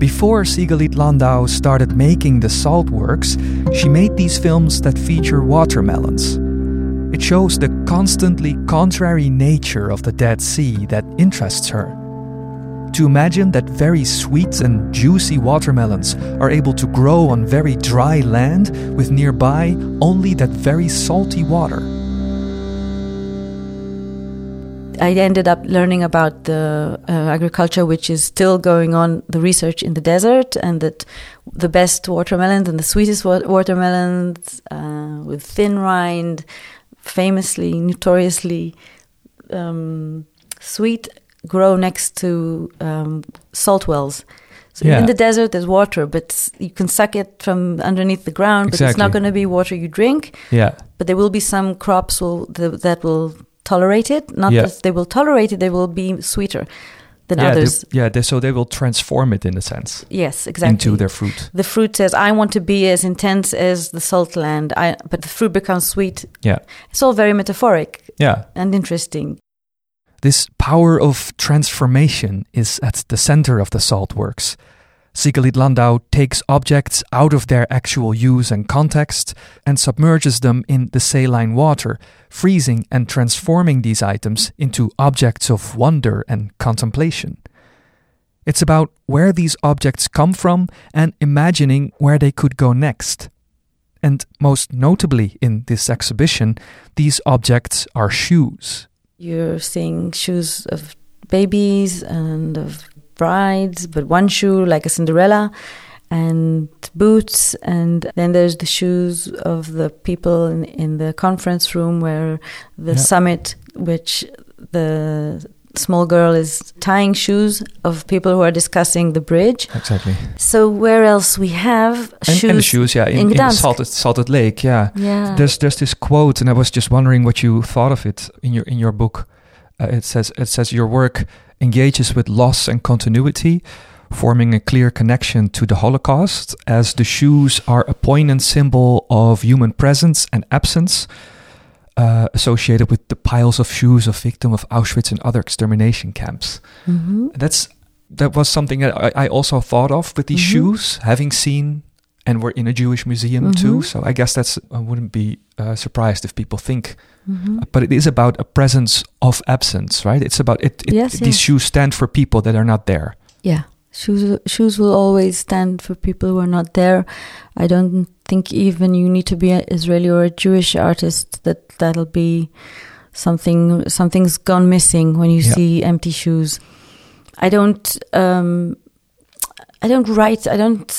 Before Sigalit Landau started making the salt works, she made these films that feature watermelons. It shows the constantly contrary nature of the Dead Sea that interests her. To imagine that very sweet and juicy watermelons are able to grow on very dry land with nearby only that very salty water. I ended up learning about the uh, agriculture which is still going on, the research in the desert, and that the best watermelons and the sweetest wa- watermelons uh, with thin rind, famously, notoriously um, sweet, grow next to um, salt wells. So Yeah. in the desert, there's water, but you can suck it from underneath the ground, but it's not going to be water you drink Yeah, but there will be some crops will th- that will tolerate it. Not Yeah. that they will tolerate it; they will be sweeter than yeah, they- others. yeah. They, so they will transform it in a sense Yes, exactly. into their fruit. the fruit says, "I want to be as intense as the salt land," I, but the fruit becomes sweet. Yeah, It's all very metaphoric yeah. and interesting. This power of transformation is at the center of the salt works. Sigalit Landau takes objects out of their actual use and context and submerges them in the saline water, freezing and transforming these items into objects of wonder and contemplation. It's about where these objects come from and imagining where they could go next. And most notably in this exhibition, these objects are shoes. You're seeing shoes of babies and of brides, but one shoe like a Cinderella, and boots, and then there's the shoes of the people in, in the conference room where the summit, which the small girl is tying shoes of people who are discussing the bridge. Exactly. So where else we have And, shoes? and the shoes, yeah, in, in in, salted, salted lake, yeah. Yeah. There's there's this quote, and I was just wondering what you thought of it in your in your book. Uh, it says it says your work engages with loss and continuity, forming a clear connection to the Holocaust, as the shoes are a poignant symbol of human presence and absence. Uh, associated with the piles of shoes of victims of Auschwitz and other extermination camps. hmm That's that was something that I, I also thought of with these Mhm. shoes, having seen, and we're in a Jewish museum too. Mhm. So I guess that's I wouldn't be uh, surprised if people think, hmm but it is about a presence of absence, right? It's about it. it Yes, these yes. shoes stand for people that are not there. Yeah, shoes shoes will always stand for people who are not there. I don't think even you need to be an Israeli or a Jewish artist that that'll be something something's gone missing when you Yeah. see empty shoes. I don't um, I don't write. I don't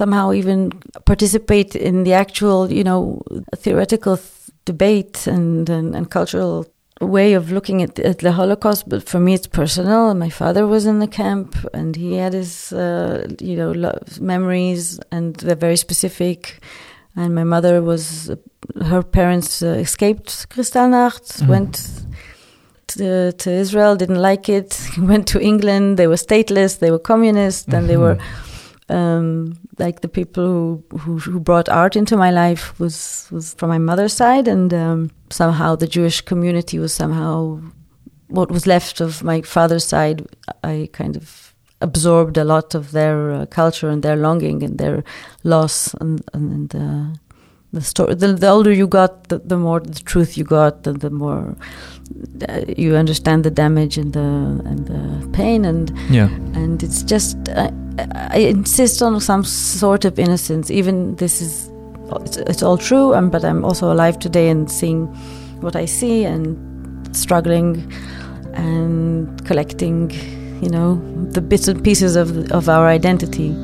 somehow even participate in the actual you know theoretical th- debate and, and and cultural way of looking at, at the Holocaust, but for me it's personal. My father was in the camp, and he had his, uh, you know, lo- memories, and they're very specific. And my mother was, her parents uh, escaped Kristallnacht, Mhm. went to, to Israel, didn't like it, went to England. They were stateless, they were communist, and they were Mhm. Um, like the people who, who who brought art into my life was was from my mother's side, and um, somehow the Jewish community was somehow what was left of my father's side. I kind of absorbed a lot of their uh, culture and their longing and their loss, and and uh, the story. The, the older you got, the, the more the truth you got, the, the more uh, you understand the damage and the and the pain and Yeah, and it's just I, I insist on some sort of innocence even this is it's, it's all true um, but i'm also alive today and seeing what i see and struggling and collecting you know the bits and pieces of of our identity